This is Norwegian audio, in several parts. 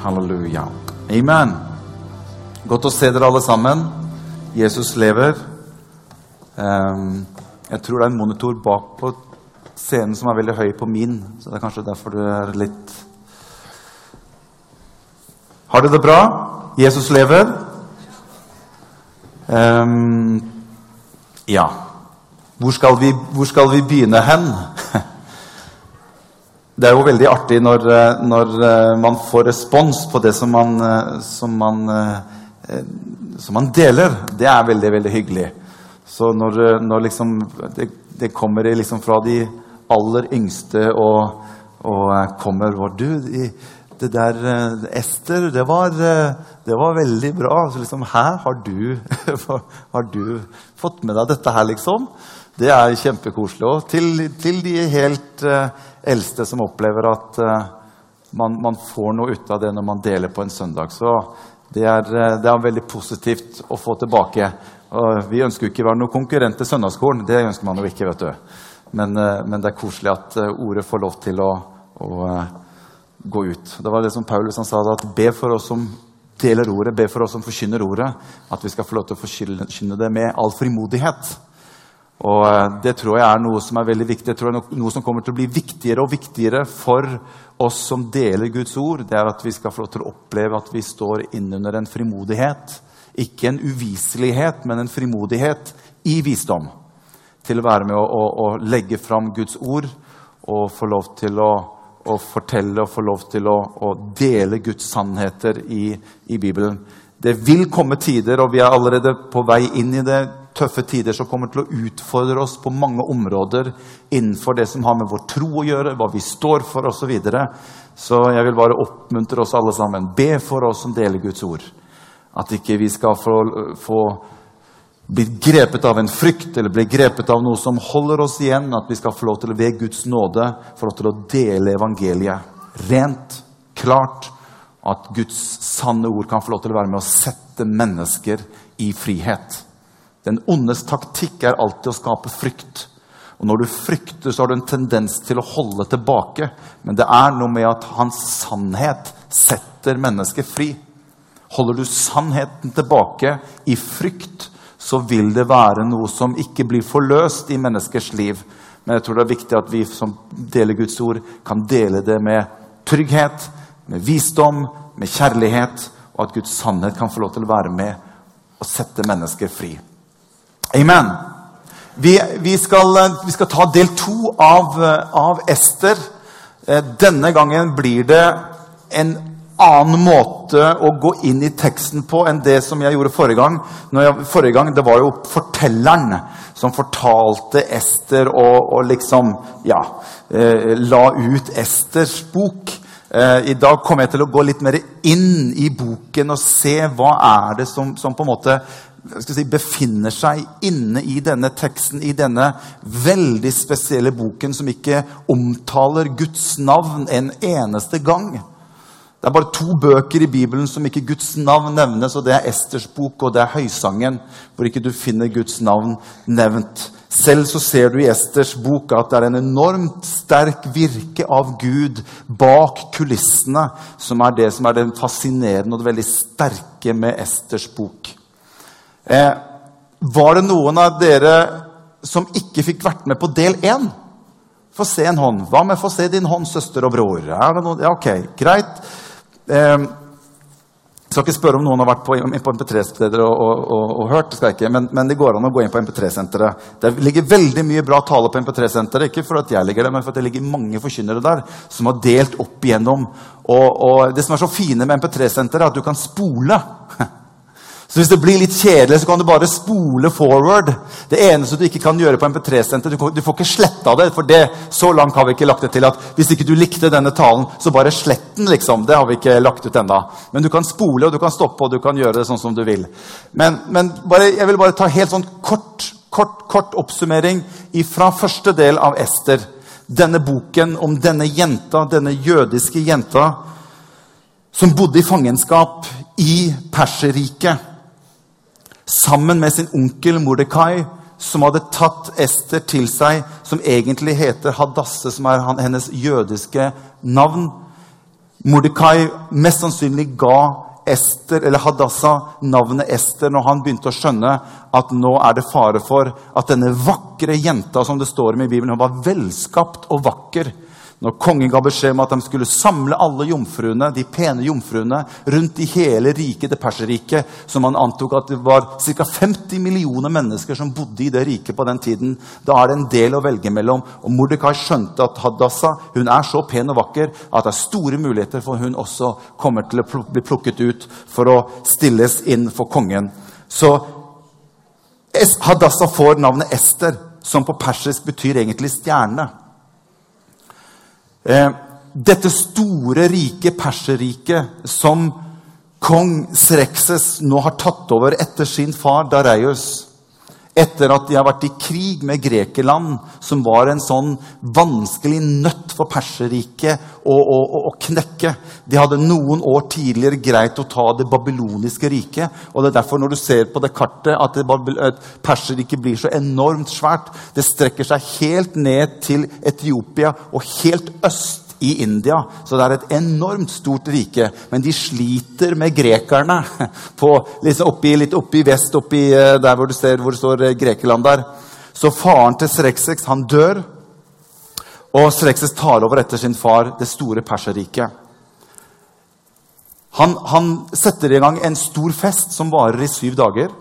Halleluja. Amen. Godt å se dere alle sammen. Jesus lever. Ehm, jeg tror det er en monitor bak på scenen som er veldig høy på min, så det er kanskje derfor du er litt Har dere det bra? Jesus lever. Um, ja. Hvor skal, vi, hvor skal vi begynne hen? Det er jo veldig artig når, eh, når, eh, man får respons på det som man, eh, som man, som man deler. Det er veldig, veldig hyggelig. Så når, når liksom det, det, kommer liksom fra de aller yngste og, og kommer hvor Du, det der Ester, det var, det var veldig bra. Så liksom, Hæ, har du, har du fått med deg dette her, liksom? Det er kjempekoselig. Og til, til de helt uh, eldste som opplever at uh, man, man, får noe ut av det når man deler på en søndag. Så det er, uh, det er veldig positivt å få tilbake. Vi ønsker jo ikke å være noen konkurrent til søndagsskolen. Det ønsker man jo ikke, vet du. Men, men det er koselig at ordet får lov til å, å gå ut. Det var det som Paulus han sa, at be for oss som deler ordet, be for oss som forkynner ordet, at vi skal få lov til å forkynne det med all frimodighet. Og eh, Det tror jeg er noe som er veldig viktig. Jeg tror det er noe som kommer til å bli viktigere og viktigere for oss som deler Guds ord. Det er at vi skal få lov til å oppleve at vi står innunder en frimodighet. Ikke en uviselighet, men en frimodighet i visdom. Til å være med å, å, å legge fram Guds ord og få lov til å, å fortelle og få lov til å, dele Guds sannheter i, i Bibelen. Det vil komme tider, og vi er allerede på vei inn i det tøffe tider som kommer til å utfordre oss på mange områder innenfor det som har med vår tro å gjøre, hva vi står for osv. Så, videre. så jeg vil bare oppmuntre oss alle sammen. Be for oss som deler Guds ord. At ikke vi skal få, få bli grepet av en frykt eller bli grepet av noe som holder oss igjen. At vi skal få lov til ved Guds nåde få lov til å dele evangeliet rent, klart. At Guds sanne ord kan få lov til å være med å sette mennesker i frihet. Den ondes taktikk er alltid å skape frykt. Og Når du frykter, så har du en tendens til å holde tilbake. Men det er noe med at hans sannhet setter mennesket fri. Holder du sannheten tilbake i frykt, så vil det være noe som ikke blir forløst i menneskers liv. Men jeg tror det er viktig at vi som deler Guds ord, kan dele det med trygghet, med visdom, med kjærlighet, og at Guds sannhet kan få lov til å være med og sette mennesker fri. Amen. Vi, vi, skal, vi skal, ta del to av, av, Ester. Eh, denne gangen blir det en annen måte å gå inn i teksten på enn det som jeg gjorde forrige gang. Jeg, forrige gang det var jo fortelleren som fortalte Ester og, og liksom ja, eh, la ut Esters bok. Eh, I dag kommer jeg til å gå litt mer inn i boken og se hva er det som, som på en måte si, befinner seg inne i denne teksten, i denne veldig spesielle boken som ikke omtaler Guds navn en eneste gang. Det er bare to bøker i Bibelen som ikke Guds navn nevnes, og det er Esters bok og det er Høysangen, hvor ikke du finner Guds navn nevnt. Selv så ser du i Esters bok at det er en enormt sterk virke av Gud bak kulissene, som er det som er det fascinerende og det veldig sterke med Esters bok. Eh, var det noen av dere som ikke fikk vært med på del én? Få se en hånd. Hva med få se din hånd, søster og bror? Ja, ok, greit. Eh, skal ikke spørre om noen har vært på, på MP3-steder og, og, og, og, hørt. skal jeg ikke, men, men, det går an å gå inn på MP3-senteret. Det ligger veldig mye bra tale på MP3-senteret. Ikke for at jeg ligger der, men for at det ligger mange forkynnere der som har delt opp igjennom. Og, Det som er så fine med MP3-senteret, er at du kan spole. Så hvis det blir litt kjedelig, så kan du bare spole forward. Det eneste du ikke kan gjøre på MP3-senter, du, får ikke sletta det. For det, så langt har vi ikke lagt det til at hvis ikke du likte denne talen, så bare slett den. liksom. Det har vi ikke lagt ut enda. Men du kan spole, og du kan stoppe, og du kan gjøre det sånn som du vil. Men, men bare, jeg vil bare ta helt sånn kort, kort, kort oppsummering fra første del av Ester. Denne boken om denne jenta, denne jødiske jenta, som bodde i fangenskap i Perserriket sammen med sin onkel Mordekai, som hadde tatt Ester til seg, som egentlig heter Hadasse, som er hennes jødiske navn. Mordekai mest sannsynlig ga Ester, eller Hadassah navnet Ester når han begynte å skjønne at nå er det fare for at denne vakre jenta som det står om i Bibelen, hun var velskapt og vakker. Når kongen ga beskjed om at de skulle samle alle jomfruene, de pene jomfruene rundt i hele riket, det perserriket, som man antok at det var ca. 50 millioner mennesker som bodde i det riket på den tiden, da er det en del å velge mellom. Og Mordekai skjønte at Hadassah hun er så pen og vakker at det er store muligheter for hun også kommer til å bli plukket ut for å stilles inn for kongen. Så Hadassah får navnet Ester, som på persisk betyr egentlig stjerne. Eh, dette store, rike Perserriket som kong Srekses nå har tatt over etter sin far Dareios. Etter at de har vært i krig med Grekeland, som var en sånn vanskelig nøtt for Perserriket å, å, å, knekke. De hadde noen år tidligere greit å ta det babyloniske riket. og Det er derfor når du ser på det kartet at Perserriket blir så enormt svært. Det strekker seg helt ned til Etiopia og helt øst i India. Så det er et enormt stort rike. Men de sliter med grekerne på, liksom oppi, litt oppi vest, oppi eh, der hvor du ser hvor det står eh, Grekeland der. Så faren til Sreksex han dør, og Sreksex tar over etter sin far det store Perserriket. Han, han setter i gang en stor fest som varer i syv dager.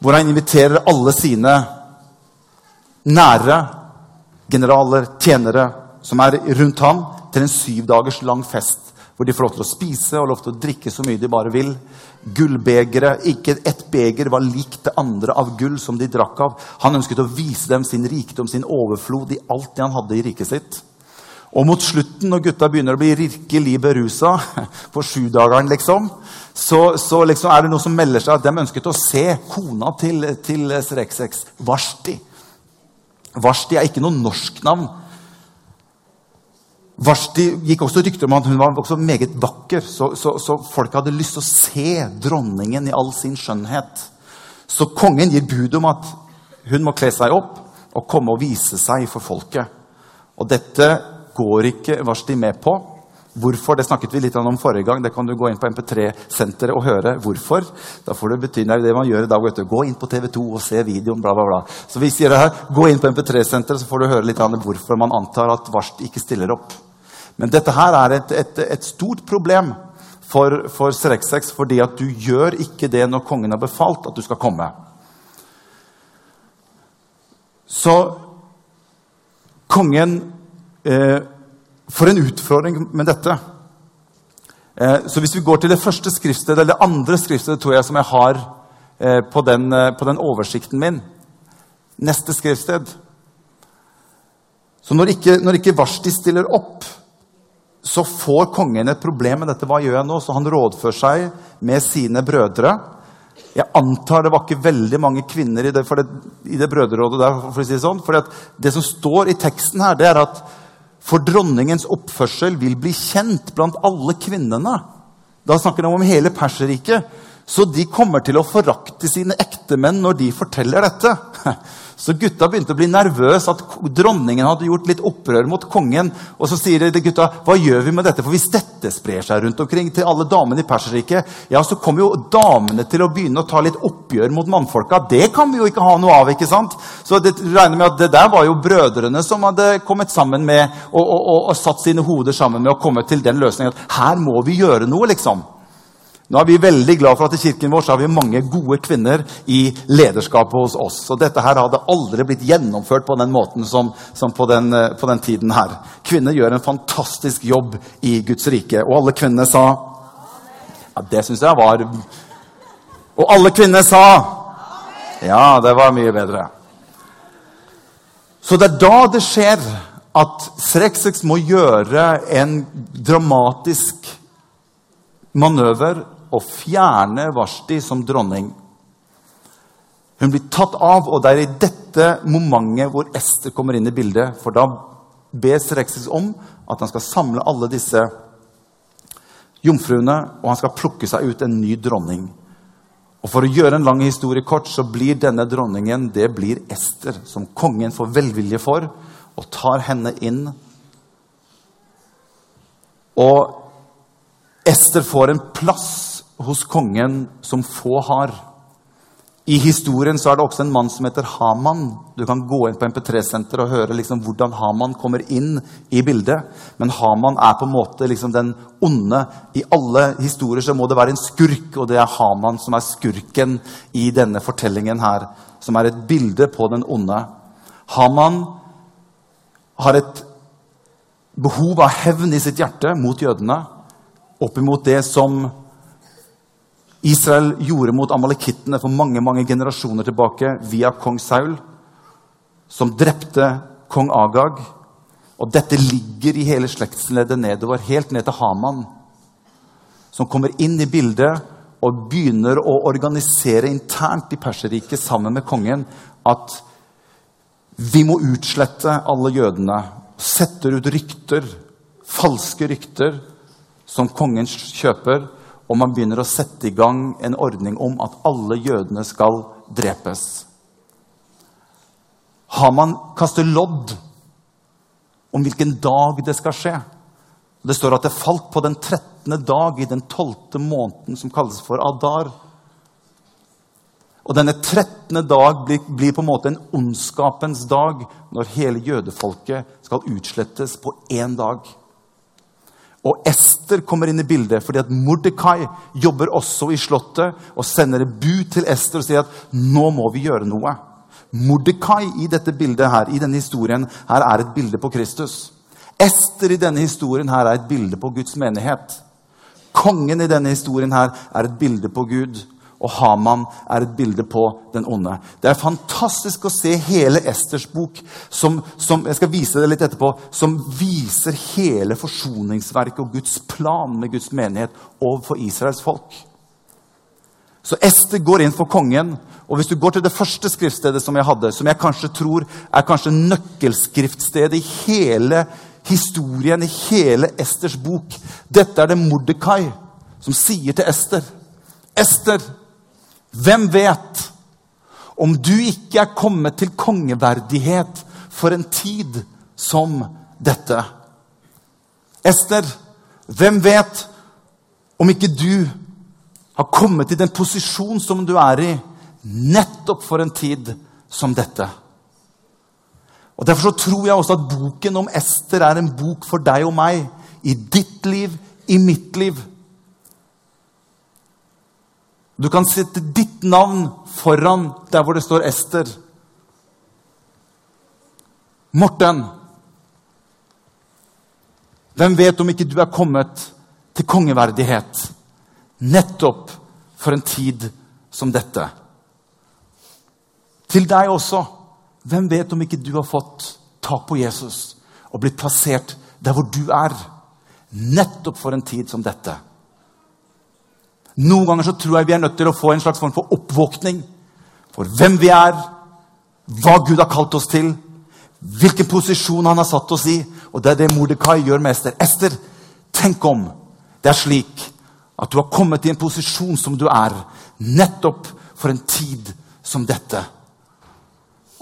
Hvor han inviterer alle sine nære generaler, tjenere, som er rundt ham, til en syv dagers lang fest. Hvor de får lov til å spise og lov til å drikke så mye de bare vil. Gullbegere, Ikke ett beger var likt det andre av gull som de drakk av. Han ønsket å vise dem sin rikdom, sin overflod i alt det han hadde i riket sitt. Og mot slutten, når gutta begynner å bli virkelig berusa, på sjudageren, liksom, så, så liksom er det noe som melder seg at de ønsket å se kona til, til Sreksex, Varsti. Varsti er ikke noe norsk navn. Vashti gikk også rykter om at hun var også meget vakker, så, så, så, folk hadde lyst til å se dronningen i all sin skjønnhet. Så kongen gir bud om at hun må kle seg opp og komme og vise seg for folket. Og dette går ikke Vashti med på. Hvorfor? Det snakket vi litt om forrige gang. Det kan du gå inn på MP3-senteret og høre hvorfor. Da får du bety det man gjør i dag. Vet du. Gå inn på TV2 og se videoen, bla, bla, bla. Så vi sier det her. Gå inn på MP3-senteret, så får du høre litt om hvorfor man antar at Varst ikke stiller opp. Men dette her er et, et, et stort problem for, for Sereksex, fordi at du gjør ikke det når kongen har befalt at du skal komme. Så kongen eh, får en utfordring med dette. Eh, så hvis vi går til det første skriftstedet, eller det andre skriftstedet tror jeg som jeg har eh, på, den, eh, på den oversikten min Neste skriftsted. Så når ikke, når ikke Varsti stiller opp så får kongen et problem med dette. Hva gjør jeg nå? Så han rådfører seg med sine brødre. Jeg antar det var ikke veldig mange kvinner i det, det, i det brødrerådet der. for å si Det sånn. For det som står i teksten her, det er at for dronningens oppførsel vil bli kjent blant alle kvinnene. Da snakker de om hele Perserriket. Så de kommer til å forakte sine ektemenn når de forteller dette. Så gutta begynte å bli nervøse at dronningen hadde gjort litt opprør mot kongen. Og så sier de gutta hva gjør vi med dette? For hvis dette sprer seg rundt omkring til alle damene i Perserriket, ja, så kommer jo damene til å begynne å ta litt oppgjør mot mannfolka. Det kan vi jo ikke ha noe av. ikke sant? Så det regner med at det der var jo brødrene som hadde kommet sammen med og, og, og, og satt sine hoder sammen med å komme til den løsningen at her må vi gjøre noe, liksom. Nå er vi veldig glad for at i kirken vår så har vi mange gode kvinner i lederskapet hos oss. Og dette her hadde aldri blitt gjennomført på den måten som, som på, den, eh, på, den, tiden her. Kvinner gjør en fantastisk jobb i Guds rike. Og alle kvinnene sa Ja, det syns jeg var Og alle kvinner sa Ja, det var mye bedre. Så det er da det skjer at Sreksex må gjøre en dramatisk manøver å fjerne Vashti som dronning. Hun blir tatt av, og det er i dette momentet hvor Ester kommer inn i bildet. For da bes Rexis om at han skal samle alle disse jomfruene, og han skal plukke seg ut en ny dronning. Og For å gjøre en lang historie kort så blir denne dronningen det blir Ester, som kongen får velvilje for, og tar henne inn Og Ester får en plass hos kongen som få har. I historien så er det også en mann som heter Haman. Du kan gå inn på MP3-senter og høre liksom hvordan Haman kommer inn i bildet. Men Haman er på en måte liksom den onde. I alle historier så må det være en skurk, og det er Haman som er skurken i denne fortellingen her. Som er et bilde på den onde. Haman har et behov av hevn i sitt hjerte mot jødene. Oppimot det som Israel gjorde mot amalekittene for mange mange generasjoner tilbake via kong Saul, som drepte kong Agag. Og dette ligger i hele slektsleddet nedover, helt ned til Haman, som kommer inn i bildet og begynner å organisere internt i Perserriket sammen med kongen at vi må utslette alle jødene. Setter ut rykter, falske rykter, som kongen kjøper og man begynner å sette i gang en ordning om at alle jødene skal drepes. Har man kastet lodd om hvilken dag det skal skje. Det står at det falt på den 13. dag i den 12. måneden, som kalles for Adar. Og denne 13. dag blir, blir, på en måte en ondskapens dag når hele jødefolket skal utslettes på én dag. Og Ester kommer inn i bildet fordi at Mordekai jobber også i Slottet og sender et bud til Ester og sier at nå må vi gjøre noe. Mordekai i dette bildet her, i denne historien her er et bilde på Kristus. Ester i denne historien her er et bilde på Guds menighet. Kongen i denne historien her er et bilde på Gud og Haman er et bilde på den onde. Det er fantastisk å se hele Esters bok, som, som, jeg skal vise det litt etterpå, som viser hele forsoningsverket og Guds plan med Guds menighet overfor Israels folk. Så Ester går inn for kongen. Og hvis du går til det første skriftstedet som jeg hadde, som jeg kanskje tror er kanskje nøkkelskriftstedet i hele historien, i hele Esters bok Dette er det Mordekai som sier til Ester. Ester, hvem vet om du ikke er kommet til kongeverdighet for en tid som dette? Ester, hvem vet om ikke du har kommet i den posisjon som du er i, nettopp for en tid som dette? Og Derfor så tror jeg også at boken om Ester er en bok for deg og meg. I ditt liv, i mitt liv. Du kan sette ditt navn foran der hvor det står Ester. Morten, hvem vet om ikke du er kommet til kongeverdighet nettopp for en tid som dette? Til deg også. Hvem vet om ikke du har fått tak på Jesus og blitt plassert der hvor du er, nettopp for en tid som dette? Noen ganger så tror jeg vi er nødt til å få en slags form for oppvåkning for hvem vi er, hva Gud har kalt oss til, hvilken posisjon han har satt oss i. Og det er det Mordekai gjør med Ester. Ester, tenk om det er slik at du har kommet i en posisjon som du er, nettopp for en tid som dette.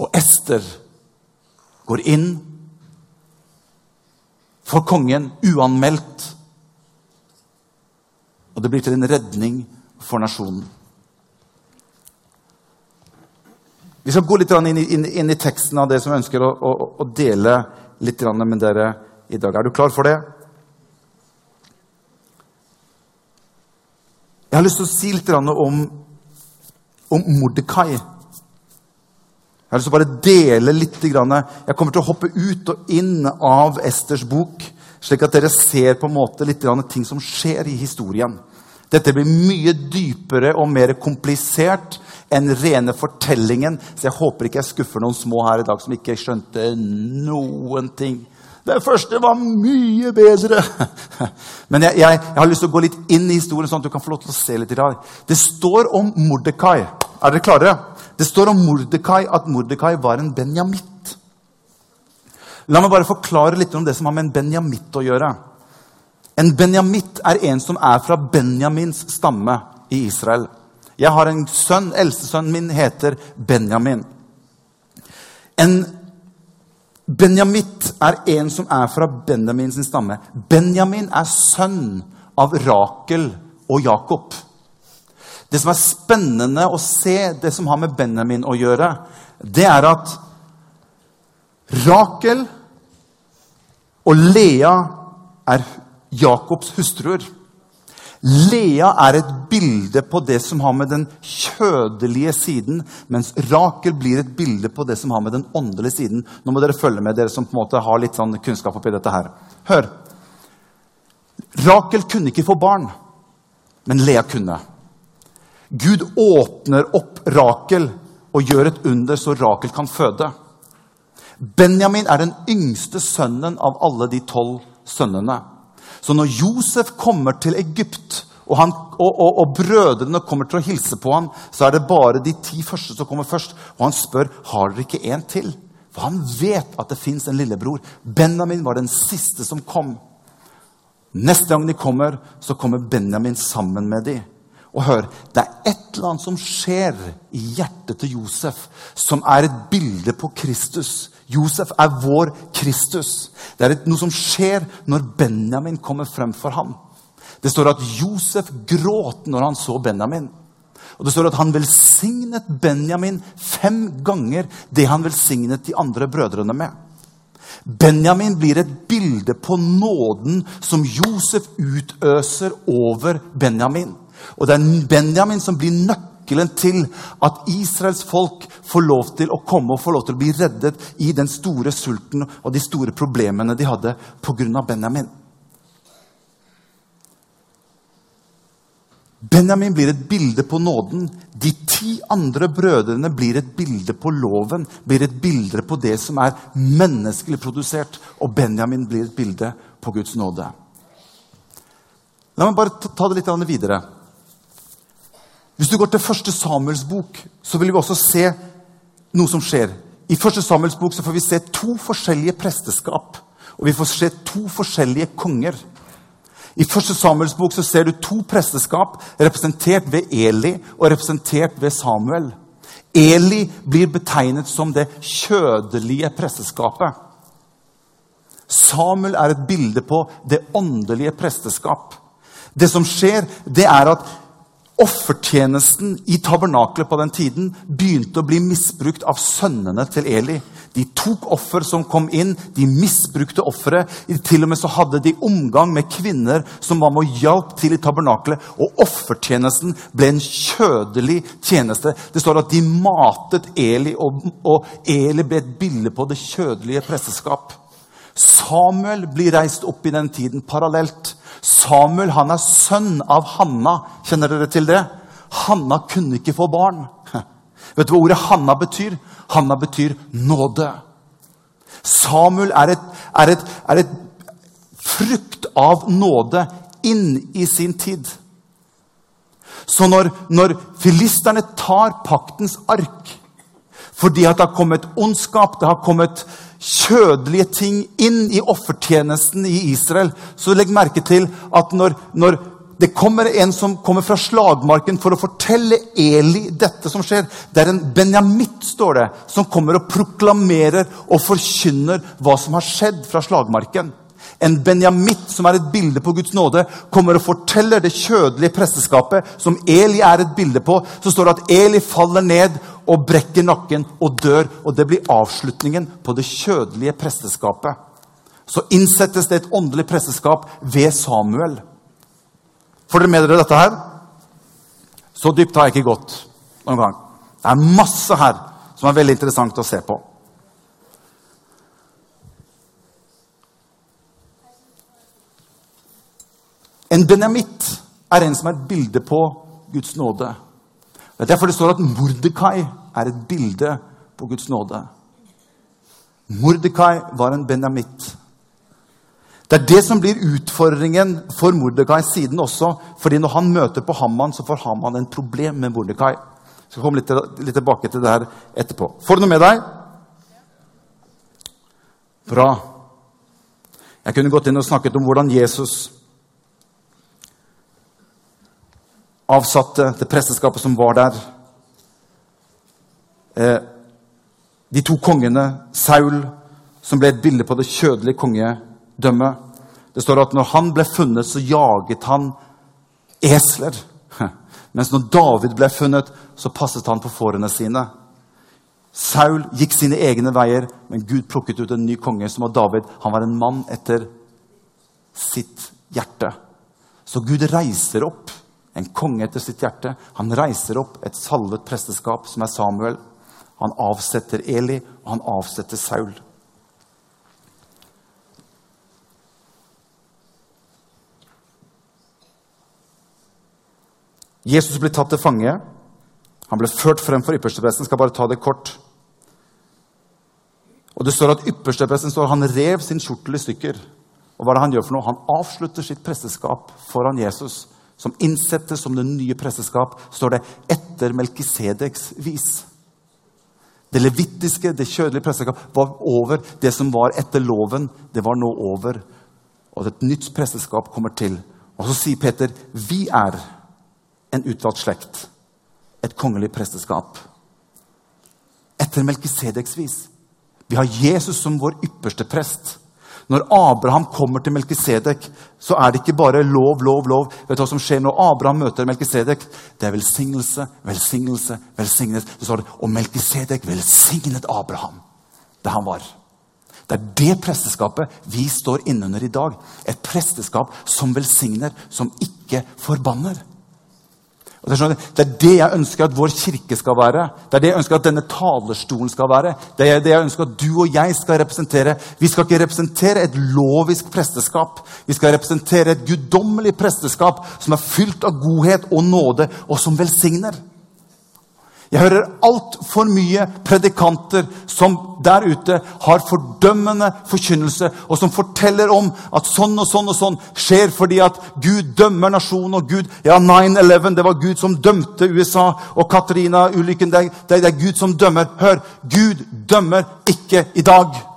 Og Ester går inn for kongen uanmeldt og det blir til en redning for nasjonen. Vi skal gå litt inn inn, inn i teksten av det som jeg ønsker å, å, å dele litt med dere i dag. Er du klar for det? Jeg har lyst til å si litt om, om Mordekai. Jeg har lyst til å bare dele litt. Jeg kommer til å hoppe ut og inn av Esters bok slik at dere ser på en måte litt ting som skjer i historien. Dette blir mye dypere og mer komplisert enn rene fortellingen. Så jeg håper ikke jeg skuffer noen små her i dag som ikke skjønte noen ting. Det første var mye bedre. Men jeg, jeg, jeg, har lyst til å gå litt inn i historien, sånn at du kan få lov til å se litt i dag. Det står om Mordekai. Er dere klare? Det står om Mordekai at Mordekai var en benjamitt. La meg bare forklare litt om det som har med en benjamitt å gjøre. En benjamitt er en som er fra Benjamins stamme i Israel. Jeg har en sønn. Eldstesønnen min heter Benjamin. En benjamitt er en som er fra Benjamins stamme. Benjamin er sønn av Rakel og Jakob. Det som er spennende å se, det som har med Benjamin å gjøre, det er at Rakel og Lea er Jakobs hustruer. Lea er et bilde på det som har med den kjødelige siden, mens Rakel blir et bilde på det som har med den åndelige siden. Nå må dere følge med, dere som på en måte har litt sånn kunnskap oppi dette her. Hør. Rakel kunne ikke få barn, men Lea kunne. Gud åpner opp Rakel og gjør et under så Rakel kan føde. Benjamin er den yngste sønnen av alle de tolv sønnene. Så når Josef kommer til Egypt, og, han, og, og, og, brødrene kommer til å hilse på ham, så er det bare de ti første som kommer først. Og han spør har dere ikke en til. For han vet at det fins en lillebror. Benjamin var den siste som kom. Neste gang de kommer, så kommer Benjamin sammen med dem. Og hør, det er et eller annet som skjer i hjertet til Josef, som er et bilde på Kristus. Josef er vår Kristus. Det er noe som skjer når Benjamin kommer frem for ham. Det står at Josef gråt når han så Benjamin. Og det står at han velsignet Benjamin fem ganger det han velsignet de andre brødrene med. Benjamin blir et bilde på nåden som Josef utøser over Benjamin. Og det er Benjamin som blir nøkkelen til at Israels folk får lov til å komme og får lov til å bli reddet i den store sulten og de store problemene de hadde pga. Benjamin. Benjamin blir et bilde på nåden. De ti andre brødrene blir et bilde på loven, blir et bilde på det som er menneskelig produsert. Og Benjamin blir et bilde på Guds nåde. La meg bare ta det litt videre. Hvis du går til første Samuels bok, så vil vi også se noe som skjer. I første Samuels bok så får vi se to forskjellige presteskap. Og vi får se to forskjellige konger. I første Samuels bok så ser du to presteskap representert ved Eli og representert ved Samuel. Eli blir betegnet som det kjødelige presteskapet. Samuel er et bilde på det åndelige presteskap. Det som skjer, det er at Offertjenesten i tabernaklet på den tiden begynte å bli misbrukt av sønnene til Eli. De tok offer som kom inn, de misbrukte offeret. Til og med så hadde de omgang med kvinner som var med og hjalp til i tabernaklet. Og offertjenesten ble en kjødelig tjeneste. Det står at de matet Eli, og Eli ble et bilde på det kjødelige presteskap. Samuel blir reist opp i den tiden parallelt. Samuel han er sønn av Hanna. Kjenner dere til det? Hanna kunne ikke få barn. Vet du hva ordet Hanna betyr? Hanna betyr nåde. Samuel er et, er et, er et frukt av nåde inn i sin tid. Så når, når filisterne tar paktens ark fordi at det har kommet ondskap, det har kommet kjødelige ting inn i offertjenesten i Israel, så legg merke til at når, når det kommer en som kommer fra slagmarken for å fortelle Eli dette som skjer. Det er en benjamitt står det, som kommer og proklamerer og forkynner hva som har skjedd fra slagmarken. En benjamitt, som er et bilde på Guds nåde, kommer og forteller det kjødelige presteskapet, som Eli er et bilde på. Så står det at Eli faller ned og brekker nakken og dør. Og det blir avslutningen på det kjødelige presteskapet. Så innsettes det et åndelig presteskap ved Samuel. Får dere med dere dette her? Så dypt har jeg ikke gått noen gang. Det er masse her som er veldig interessant å se på. En benjamitt er en som er et bilde på Guds nåde. Det er derfor det står at Mordekai er et bilde på Guds nåde. Mordekai var en benjamitt. Det er det som blir utfordringen for Mordekai siden også. fordi når han møter på Haman, så får Haman en problem med Mordekai. Jeg skal komme litt, litt, tilbake til det her etterpå. Får du noe med deg? Bra. Jeg kunne gått inn og snakket om hvordan Jesus avsatte det presteskapet som var der. Eh, de to kongene, Saul som ble et bilde på det kjødelige kongedømmet. Det står at når han ble funnet, så jaget han esler. Mens når David ble funnet, så passet han på fårene sine. Saul gikk sine egne veier, men Gud plukket ut en ny konge, som var David. Han var en mann etter sitt hjerte. Så Gud reiser opp en konge etter sitt hjerte. Han reiser opp et salvet presteskap, som er Samuel. Han avsetter Eli, og han avsetter Saul. Jesus blir tatt til fange. Han ble ført frem for ypperstepresten. Skal bare ta det kort. Og det står at Ypperstepresten står, han rev sin kjortel i stykker. Og hva er det han gjør for noe? Han avslutter sitt presteskap foran Jesus. Som innsettes som det nye presteskap, står det etter Melkisedeks vis. Det levittiske, det kjødelige presteskap, var over. Det som var etter loven, det var nå over. Og et nytt presteskap kommer til. Og så sier Peter, vi er en utvalgt slekt. Et kongelig presteskap. Etter Melkisedeks vis. Vi har Jesus som vår ypperste prest. Når Abraham kommer til Melkisedek, så er det ikke bare lov, lov, lov. Vet du hva som skjer når Abraham møter Melkisedek? Det er velsignelse, velsignelse, velsignelse. Så står det, Og Melkisedek velsignet Abraham der han var. Det er det presteskapet vi står innunder i dag. Et presteskap som velsigner, som ikke forbanner. Det er, det jeg ønsker at vår kirke skal være. Det er det jeg ønsker at denne talerstolen skal være. Det er det jeg ønsker at du og jeg skal representere. Vi skal ikke representere et lovisk presteskap. Vi skal representere et guddommelig presteskap som er fylt av godhet og nåde, og som velsigner. Jeg hører altfor mye predikanter som der ute har fordømmende forkynnelse, og som forteller om at sånn og sånn og sånn skjer fordi at Gud dømmer nasjonen. og Gud, ja 9-11, det var Gud som dømte USA. Og Katrina-ulykken, det, det, det er Gud som dømmer. Hør, Gud dømmer ikke i dag.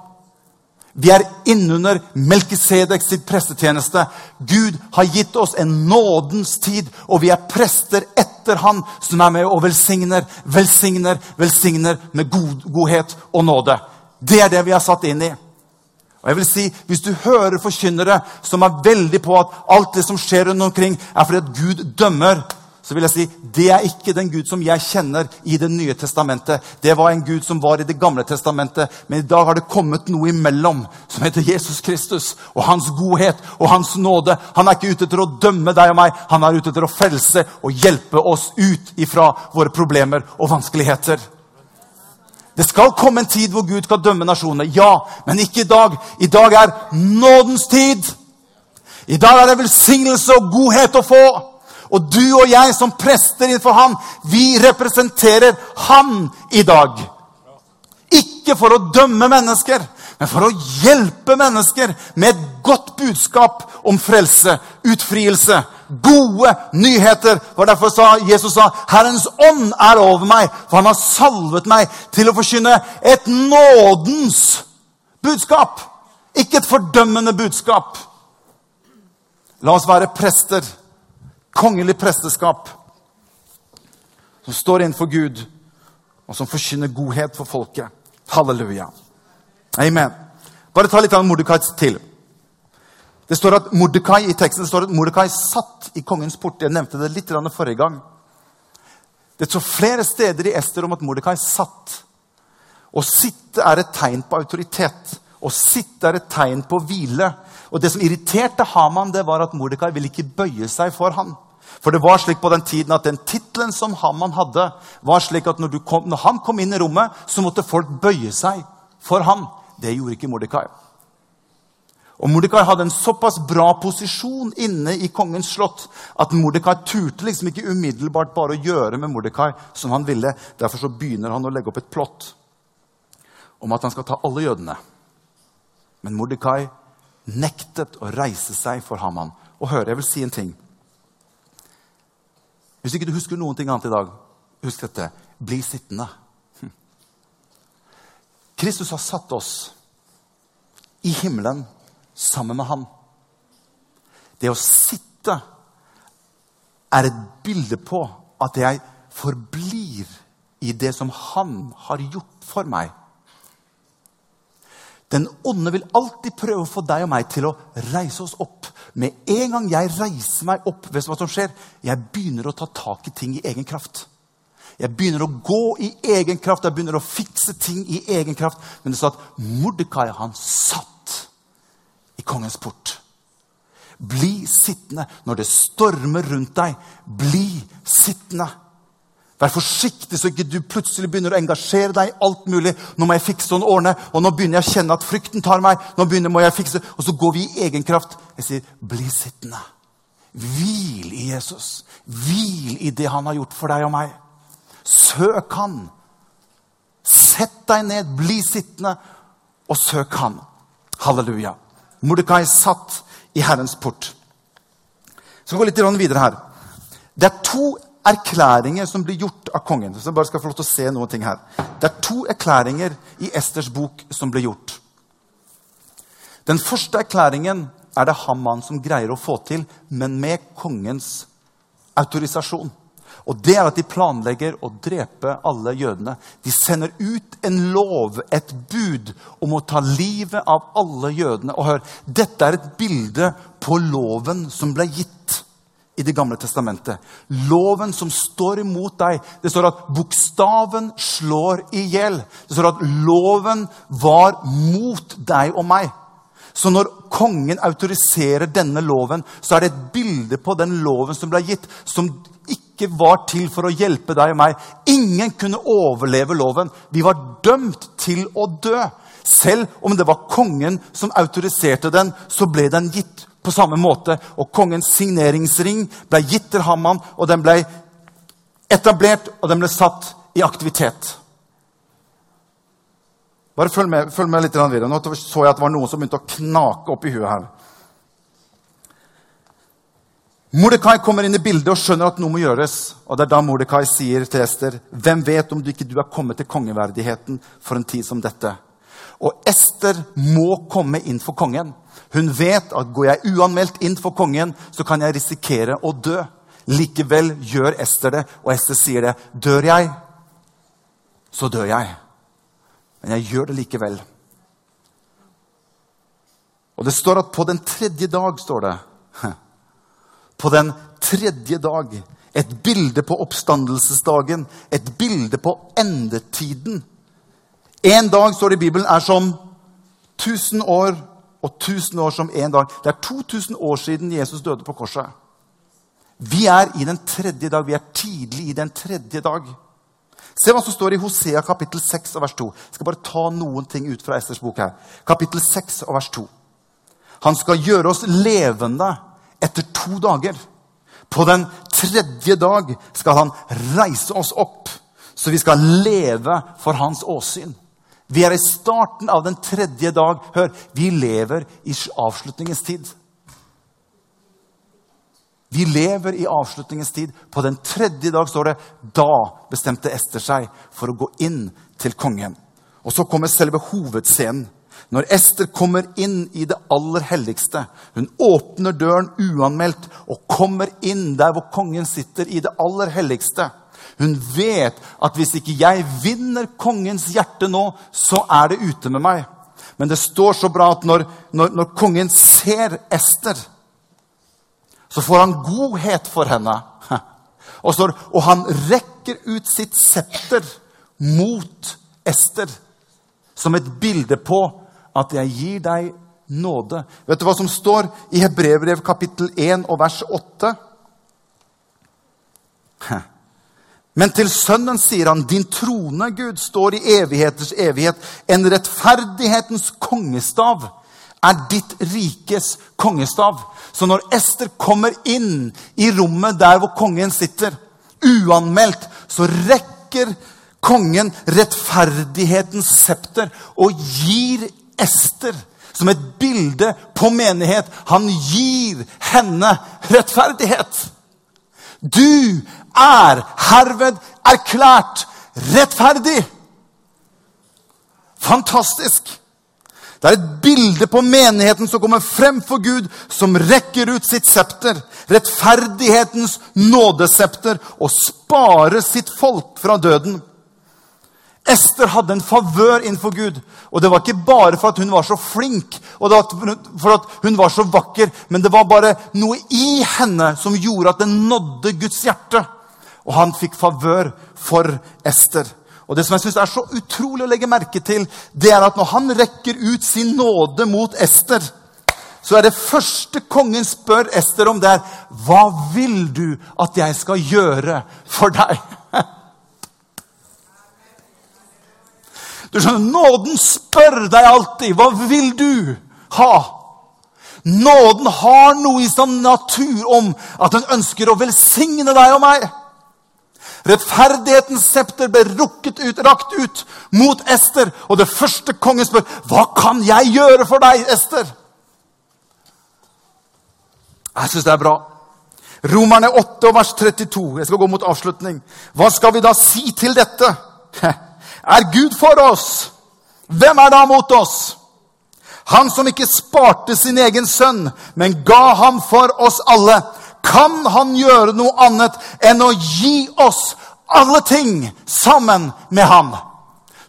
Vi er innunder Melkisedek sitt prestetjeneste. Gud har gitt oss en nådens tid, og vi er prester etter Han som er med og velsigner, velsigner, velsigner med god, godhet og nåde. Det er det vi er satt inn i. Og jeg vil si, Hvis du hører forkynnere som er veldig på at alt det som skjer rundt omkring, er fordi at Gud dømmer, så vil jeg si det er ikke den Gud som jeg kjenner i Det nye testamentet. Det var en Gud som var i Det gamle testamentet, men i dag har det kommet noe imellom som heter Jesus Kristus og hans godhet og hans nåde. Han er ikke ute etter å dømme deg og meg, han er ute etter å frelse og hjelpe oss ut ifra våre problemer og vanskeligheter. Det skal komme en tid hvor Gud skal dømme nasjonene. Ja, men ikke i dag. I dag er nådens tid. I dag er det velsignelse og godhet å få. Og du og jeg som prester innenfor ham, vi representerer han i dag. Ikke for å dømme mennesker, men for å hjelpe mennesker med et godt budskap om frelse, utfrielse, gode nyheter. Det var derfor sa, Jesus sa, 'Herrens ånd er over meg', for han har salvet meg til å forkynne et nådens budskap. Ikke et fordømmende budskap. La oss være prester kongelig presteskap som står innenfor Gud, og som forkynner godhet for folket. Halleluja. Amen. Bare ta litt av Mordekai til. Det står at Mordekai i teksten står at Mordekai satt i kongens port. Jeg nevnte det litt forrige gang. Det står flere steder i Ester om at Mordekai satt. Å sitte er et tegn på autoritet. Å sitte er et tegn på hvile. Og Det som irriterte Haman, det var at Mordekai ville ikke bøye seg for han. For det var slik på den tiden at den tittelen som Haman hadde, var slik at når, kom, når, han kom inn i rommet, så måtte folk bøye seg for ham. Det gjorde ikke Mordekai. Og Mordekai hadde en såpass bra posisjon inne i kongens slott at Mordekai turte liksom ikke umiddelbart bare å gjøre med Mordekai som han ville. Derfor så begynner han å legge opp et plott om at han skal ta alle jødene. Men Mordekai nektet å reise seg for Haman. Og hør, jeg vil si en ting. Hvis ikke du husker noen ting annet i dag, husk dette. Bli sittende. Kristus har satt oss i himmelen sammen med Han. Det å sitte er et bilde på at jeg forblir i det som Han har gjort for meg. Den onde vil alltid prøve å få deg og meg til å reise oss opp. Med en gang jeg reiser meg opp, vet du hva som skjer? Jeg begynner å ta tak i ting i egen kraft. Jeg begynner å gå i egen kraft, jeg begynner å fikse ting i egen kraft. Men det står at Mordekai han satt i kongens port. Bli sittende når det stormer rundt deg. Bli sittende. Vær forsiktig så ikke du plutselig begynner å engasjere deg i alt mulig. Nå må jeg fikse og ordne, og nå begynner jeg å kjenne at frykten tar meg. nå begynner jeg fikse, Og så går vi i egen kraft. Jeg sier, bli sittende. Hvil i Jesus. Hvil i det han har gjort for deg og meg. Søk han. Sett deg ned, bli sittende, og søk han. Halleluja. Mordekai satt i Herrens port. Så vi går litt videre her. Det er to erklæringer som blir gjort av kongen. Så jeg bare skal få lov til å se noen ting her. Det er to erklæringer i Esters bok som blir gjort. Den første erklæringen er det Haman som greier å få til, men med kongens autorisasjon. Og det er at de planlegger å drepe alle jødene. De sender ut en lov, et bud, om å ta livet av alle jødene. Og hør, dette er et bilde på loven som ble gitt i Det gamle testamentet. Loven som står imot deg. Det står at bokstaven slår i hjel. Det står at loven var mot deg og meg. Så når kongen autoriserer denne loven, så er det et bilde på den loven som ble gitt, som ikke var til for å hjelpe deg og meg. Ingen kunne overleve loven. Vi var dømt til å dø. Selv om det var kongen som autoriserte den, så ble den gitt på samme måte. Og kongens signeringsring ble gitt til Haman, og den ble etablert, og den ble satt i aktivitet. Bare følg med, følg med litt videre. Nå så jeg at det var noen som begynte å knake opp i huet her. Mordekai kommer inn i bildet og skjønner at noe må gjøres. Og det er da Mordekai sier til Ester.: Hvem vet om du ikke du er kommet til kongeverdigheten for en tid som dette? Og Ester må komme inn for kongen. Hun vet at går jeg uanmeldt inn for kongen, så kan jeg risikere å dø. Likevel gjør Ester det, og Ester sier det. Dør jeg, så dør jeg. Men jeg gjør det likevel. Og det står at på den tredje dag, står det. På den tredje dag. Et bilde på oppstandelsesdagen. Et bilde på endetiden. En dag, står det i Bibelen, er som tusen år og 1000 år som én dag. Det er 2000 år siden Jesus døde på korset. Vi er i den tredje dag. Vi er tidlig i den tredje dag. Se hva som står i Hosea kapittel 6 og vers 2. Jeg skal bare ta noen ting ut fra Esters bok her. Kapittel 6 og vers 2. Han skal gjøre oss levende etter to dager. På den tredje dag skal han reise oss opp, så vi skal leve for hans åsyn. Vi er i starten av den tredje dag. Hør, vi lever i avslutningens tid. Vi lever i avslutningens tid. På den tredje dag står det da bestemte Ester seg for å gå inn til kongen. Og så kommer selve hovedscenen. Når Ester kommer inn i det aller helligste Hun åpner døren uanmeldt og kommer inn der hvor kongen sitter, i det aller helligste. Hun vet at hvis ikke jeg vinner kongens hjerte nå, så er det ute med meg. Men det står så bra at når, når, når kongen ser Ester, så får han godhet for henne. Og, så, og han rekker ut sitt septer mot Ester som et bilde på at jeg gir deg nåde. Vet du hva som står i Hebrevbrev kapittel 1 og vers 8? Men til sønnen sier han, din trone, Gud, står i evigheters evighet. En rettferdighetens kongestav er ditt rikes kongestav. Så når Ester kommer inn i rommet der hvor kongen sitter, uanmeldt, så rekker kongen rettferdighetens septer og gir Ester som et bilde på menighet. Han gir henne rettferdighet. Du er herved erklært rettferdig. Fantastisk! Det er et bilde på menigheten som kommer frem for Gud, som rekker ut sitt septer, rettferdighetens nådesepter, og sparer sitt folk fra døden. Ester hadde en favør innenfor Gud. Og det var ikke bare for at hun var så flink og for at hun var så vakker, men det var bare noe i henne som gjorde at den nådde Guds hjerte. Og han fikk favør for Ester. Og Det som jeg synes er så utrolig å legge merke til, det er at når han rekker ut sin nåde mot Ester, så er det første kongen spør Ester om, det er Hva vil du at jeg skal gjøre for deg? Du skjønner, Nåden spør deg alltid hva vil du ha. Nåden har noe i sin natur om at den ønsker å velsigne deg og meg. Rettferdighetens septer ble rukket ut, rakt ut mot Ester. Og det første kongen spør, 'Hva kan jeg gjøre for deg, Ester?' Jeg syns det er bra. Romerne 8, vers 32. Jeg skal gå mot avslutning. Hva skal vi da si til dette? Er Gud for oss? Hvem er da mot oss? Han som ikke sparte sin egen sønn, men ga ham for oss alle. Kan han gjøre noe annet enn å gi oss alle ting sammen med ham?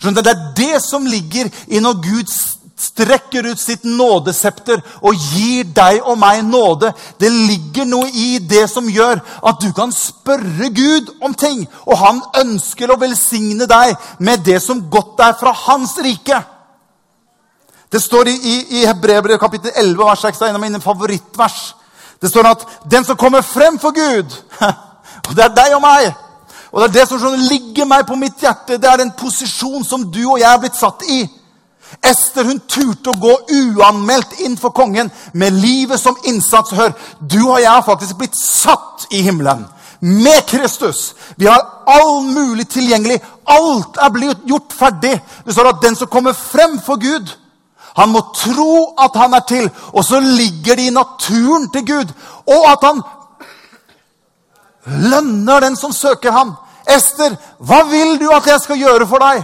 Det er det som ligger i når Gud strekker ut sitt nådesepter og gir deg og meg nåde. Det ligger noe i det som gjør at du kan spørre Gud om ting. Og han ønsker å velsigne deg med det som godt er fra hans rike. Det står i, i, i Hebrevet kapittel 11 vers 6, det er en av mine favorittvers. Det står at 'den som kommer frem for Gud' Og det er deg og meg. Og det er det som sånn ligger meg på mitt hjerte. Det er den posisjon som du og jeg er blitt satt i. Ester hun turte å gå uanmeldt inn for kongen med livet som innsats. Hør, du og jeg har faktisk blitt satt i himmelen med Kristus. Vi har all mulig tilgjengelig. Alt er blitt gjort ferdig. Det står at den som kommer frem for Gud, han må tro at han er til. Og så ligger det i naturen til Gud. Og at han lønner den som søker ham. Ester, hva vil du at jeg skal gjøre for deg?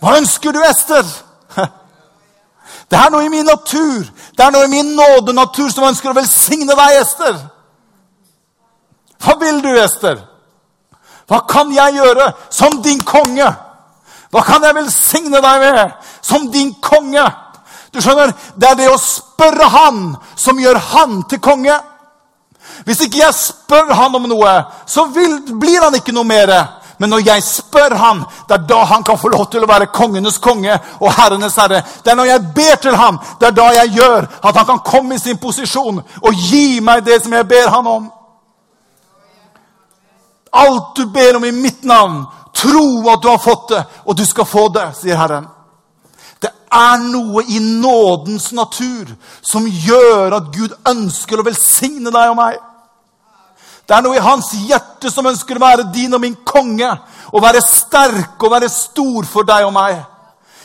Hva ønsker du, Ester? Det er noe i min natur, det er noe i min nådenatur som ønsker å velsigne deg, Ester. Hva vil du, Ester? Hva kan jeg gjøre som din konge? Hva kan jeg velsigne deg med som din konge? Du skjønner, Det er det å spørre han som gjør han til konge. Hvis ikke jeg spør han om noe, så vil, blir han ikke noe mer. Men når jeg spør han, det er da han kan få lov til å være kongenes konge og herrenes herre. Det er når jeg ber til ham, det er da jeg gjør at han kan komme i sin posisjon og gi meg det som jeg ber han om. Alt du ber om i mitt navn, tro at du har fått det, og du skal få det, sier Herren. Det er noe i nådens natur som gjør at Gud ønsker å velsigne deg og meg. Det er noe i hans hjerte som ønsker å være din og min konge. Å være sterk og være stor for deg og meg.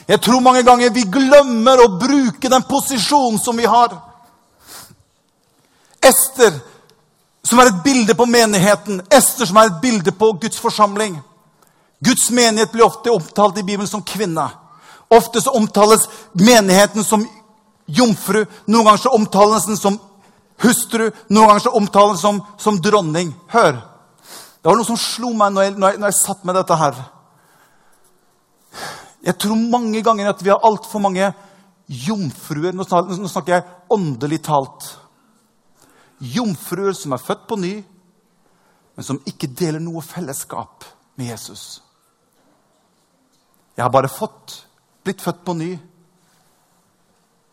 Jeg tror mange ganger vi glemmer å bruke den posisjonen som vi har. Ester, som er et bilde på menigheten. Ester, som er et bilde på Guds forsamling. Guds menighet blir ofte omtalt i Bibelen som kvinne. Ofte så omtales menigheten som jomfru. Noen ganger så omtales den som hustru. Noen ganger så omtales som, som dronning. Hør! Det var noe som slo meg når jeg, når jeg, når jeg satt med dette her. Jeg tror mange ganger at vi har altfor mange jomfruer Nå snakker jeg åndelig talt. Jomfruer som er født på ny, men som ikke deler noe fellesskap med Jesus. Jeg har bare fått, blitt født på ny,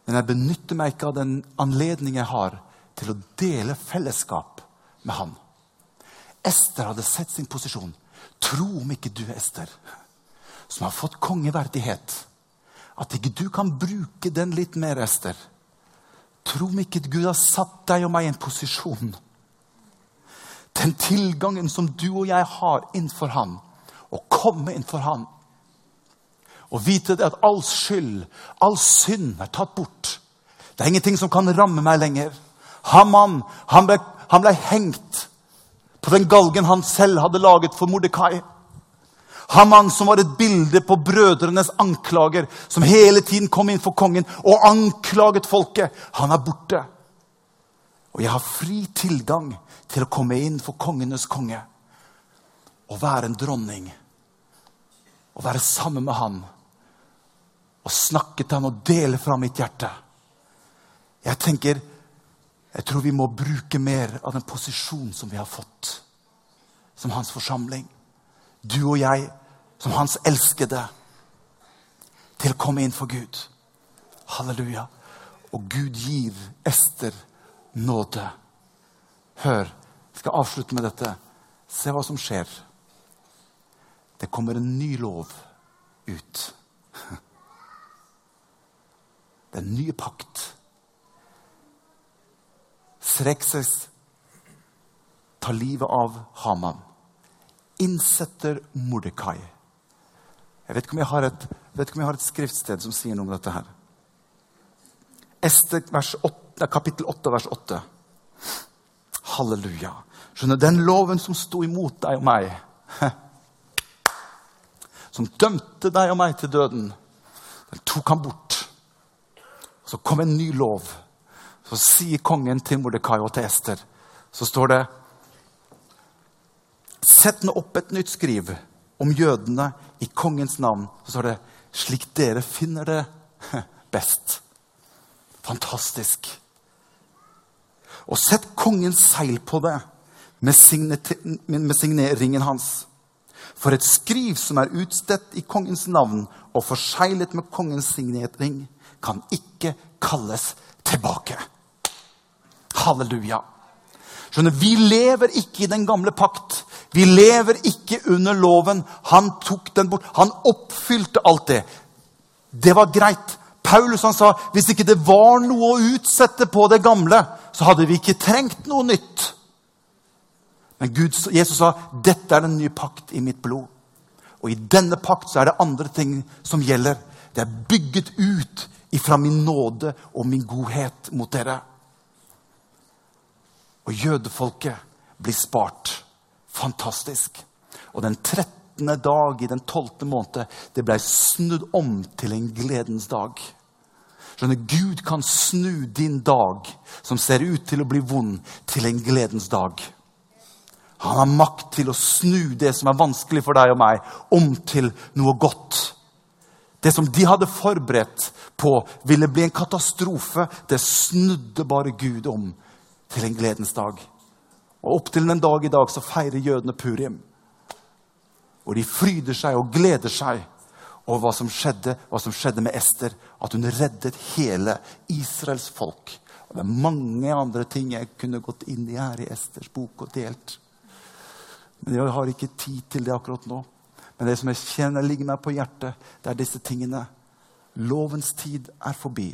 men jeg benytter meg ikke av den anledning jeg har til å dele fellesskap med han. Ester hadde sett sin posisjon. Tro om ikke du, Ester, som har fått kongeverdighet, at ikke du kan bruke den litt mer, Ester. Tro om ikke Gud har satt deg og meg i en posisjon. Den tilgangen som du og jeg har innenfor Han, å komme innenfor Han. Og vite at all skyld, all synd, er tatt bort. Det er ingenting som kan ramme meg lenger. Haman han ble, han ble hengt på den galgen han selv hadde laget for Mordekai. Haman som var et bilde på brødrenes anklager, som hele tiden kom inn for kongen og anklaget folket. Han er borte. Og jeg har fri tilgang til å komme inn for kongenes konge og være en dronning Og være sammen med han og snakke til han og dele fra mitt hjerte. Jeg tenker, jeg tror vi må bruke mer av den posisjonen som vi har fått som hans forsamling. Du og jeg som hans elskede. Til å komme inn for Gud. Halleluja. Og Gud gir Ester nåde. Hør, jeg skal avslutte med dette. Se hva som skjer. Det kommer en ny lov ut. Den nye pakt. Srekses tar livet av Haman. Innsetter Mordekai. Jeg vet ikke om jeg har et, jeg har et skriftsted som sier noe om dette her. Ester vers 8, kapittel 8, vers 8. Halleluja. Skjønner, Den loven som sto imot deg og meg, som dømte deg og meg til døden, den tok han bort. Så kom en ny lov. Så sier kongen til Mordekai og til Ester, så står det Sett nå opp et nytt skriv om jødene i kongens navn. Så står det slik dere finner det best. Fantastisk. Og sett kongens seil på det med, med signeringen hans. For et skriv som er utstedt i kongens navn og forseglet med kongens signering, kan ikke kalles tilbake. Halleluja. Skjønner, Vi lever ikke i den gamle pakt. Vi lever ikke under loven. Han tok den bort. Han oppfylte alt det. Det var greit. Paulus han sa hvis ikke det var noe å utsette på det gamle, så hadde vi ikke trengt noe nytt. Men Gud, Jesus sa dette er den nye pakt i mitt blod. Og i denne pakt så er det andre ting som gjelder. Det er bygget ut ifra min nåde og min godhet mot dere. Og jødefolket blir spart. Fantastisk. Og den 13. dag i den 12. måned det ble snudd om til en gledens dag. Skjønner, Gud kan snu din dag, som ser ut til å bli vond, til en gledens dag. Han har makt til å snu det som er vanskelig for deg og meg, om til noe godt. Det som de hadde forberedt på ville bli en katastrofe, det snudde bare Gud om til en gledens dag. Og opp til den dag i dag så feirer jødene purim. Og de fryder seg og gleder seg over hva som skjedde, hva som skjedde med Ester. At hun reddet hele Israels folk. Og det er mange andre ting jeg kunne gått inn i her i Esters bok og delt. Men jeg har ikke tid til det akkurat nå. Men det som jeg kjenner ligger meg på hjertet, det er disse tingene. Lovens tid er forbi.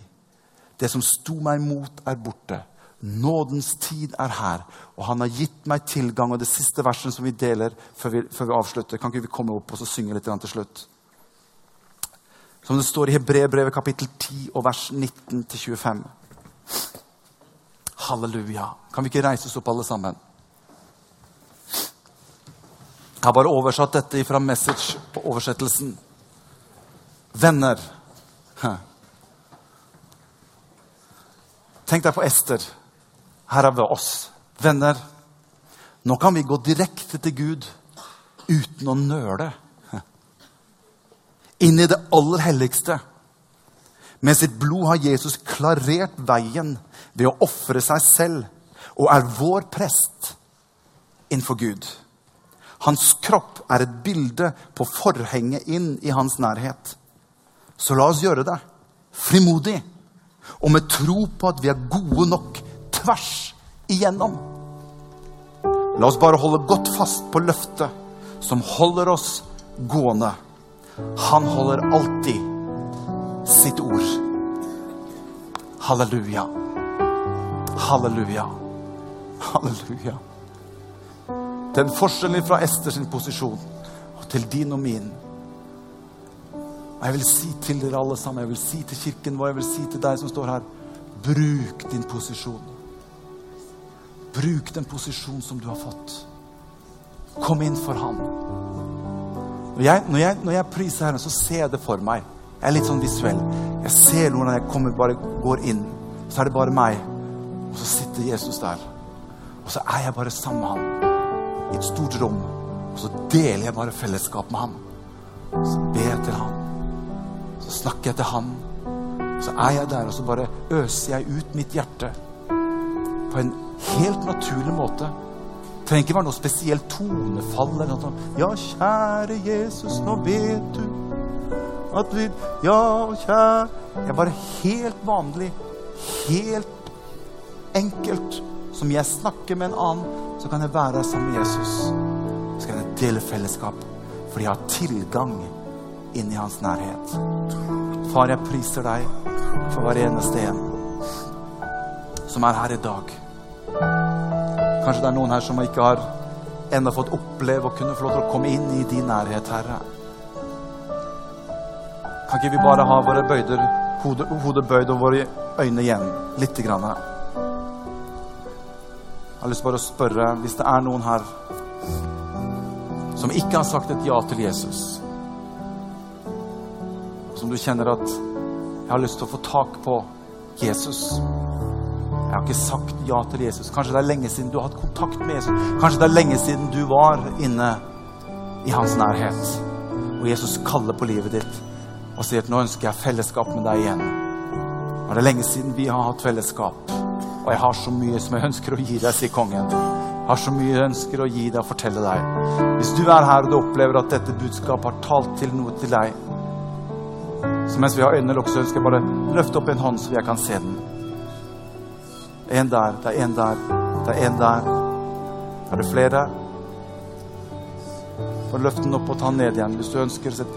Det som sto meg imot, er borte. Nådens tid er her, og han har gitt meg tilgang. Og det siste verset som vi deler før vi, før vi avslutter, kan ikke vi komme opp og synge litt til slutt? Som det står i Hebrebrevet kapittel 10 og vers 19-25. Halleluja. Kan vi ikke reise oss opp, alle sammen? Jeg har bare oversatt dette fra Message på oversettelsen. Venner. Tenk deg på Ester. Her er vi oss. Venner, nå kan vi gå direkte til Gud uten å nøle. Inn i det aller helligste. Med sitt blod har Jesus klarert veien ved å ofre seg selv og er vår prest innenfor Gud. Hans kropp er et bilde på forhenget inn i hans nærhet. Så la oss gjøre det frimodig og med tro på at vi er gode nok tvers igjennom. La oss bare holde godt fast på løftet som holder oss gående. Han holder alltid sitt ord. Halleluja. Halleluja. Halleluja. Den forskjellen fra Esters posisjon til din og min. Og Jeg vil si til dere alle sammen, jeg vil si til kirken vår, jeg vil si til deg som står her Bruk din posisjon. Bruk den posisjonen som du har fått. Kom inn for Han. Når jeg, når jeg, når jeg priser Herren, så ser jeg det for meg. Jeg er litt sånn visuell. Jeg ser hvordan jeg kommer, bare går inn. Så er det bare meg. Og så sitter Jesus der. Og så er jeg bare sammen med ham i et stort rom. Og så deler jeg bare fellesskap med ham. Så ber jeg til han. Så snakker jeg til han. Så er jeg der, og så bare øser jeg ut mitt hjerte på en helt naturlig måte. Det trenger ikke være noe spesielt tonefall eller noe. Ja, kjære Jesus, nå vet du at vi Ja, kjære Jeg er bare helt vanlig, helt enkelt. Som jeg snakker med en annen, så kan jeg være sammen med Jesus. Så kan jeg dele fellesskap, fordi jeg har tilgang inn i hans nærhet. Far, jeg priser deg for hver eneste en som er her i dag. Kanskje det er noen her som ikke har ennå fått oppleve å kunne få lov til å komme inn i din nærhet, Herre. Kan ikke vi bare ha våre bøyder, hodet, hodet bøyd og våre øyne igjen lite grann? Jeg har lyst til bare å spørre, hvis det er noen her som ikke har sagt et ja til Jesus, som du kjenner at jeg har lyst til å få tak på Jesus. Jeg har ikke sagt ja til Jesus. Kanskje det er lenge siden du har hatt kontakt med Jesus. Kanskje det er lenge siden du var inne i hans nærhet. Og Jesus kaller på livet ditt og sier at nå ønsker jeg fellesskap med deg igjen. Og det er lenge siden vi har hatt fellesskap. Og jeg har så mye som jeg ønsker å gi deg, sier kongen. Jeg har så mye jeg ønsker å gi deg og fortelle deg. Hvis du er her og du opplever at dette budskapet har talt til noe til deg, så mens vi har øynene lukket, ønsker jeg bare løfte opp en hånd så jeg kan se den. En der, det er en der, det er en der. Er det flere? Bare løft den opp og ta den ned igjen hvis du ønsker å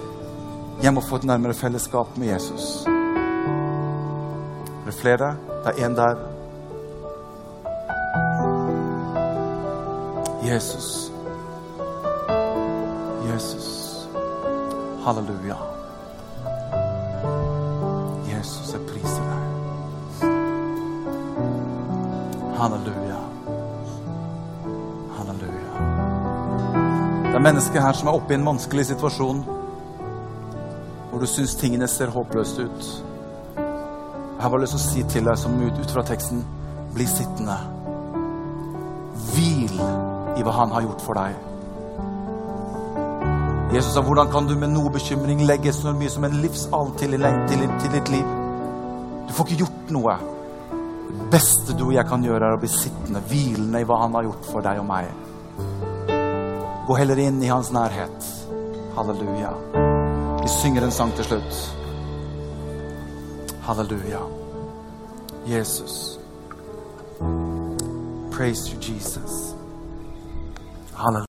jeg må få et nærmere fellesskap med Jesus. Er det flere? Det er en der. Jesus. Jesus. Halleluja. Halleluja. Halleluja. Det er mennesker her som er oppe i en vanskelig situasjon, hvor du syns tingene ser håpløst ut. Jeg har bare lyst til å si til deg, som ut, ut fra teksten, bli sittende. Hvil i hva han har gjort for deg. Jesus sa, hvordan kan du med noe bekymring legge så mye som en livsall til, til, til ditt liv? Du får ikke gjort noe. Beste du og jeg kan gjøre, er å bli sittende, hvilende i hva han har gjort for deg og meg. Gå heller inn i hans nærhet. Halleluja. Vi synger en sang til slutt. Halleluja. Jesus. Praise you, Jesus. Hallelujah.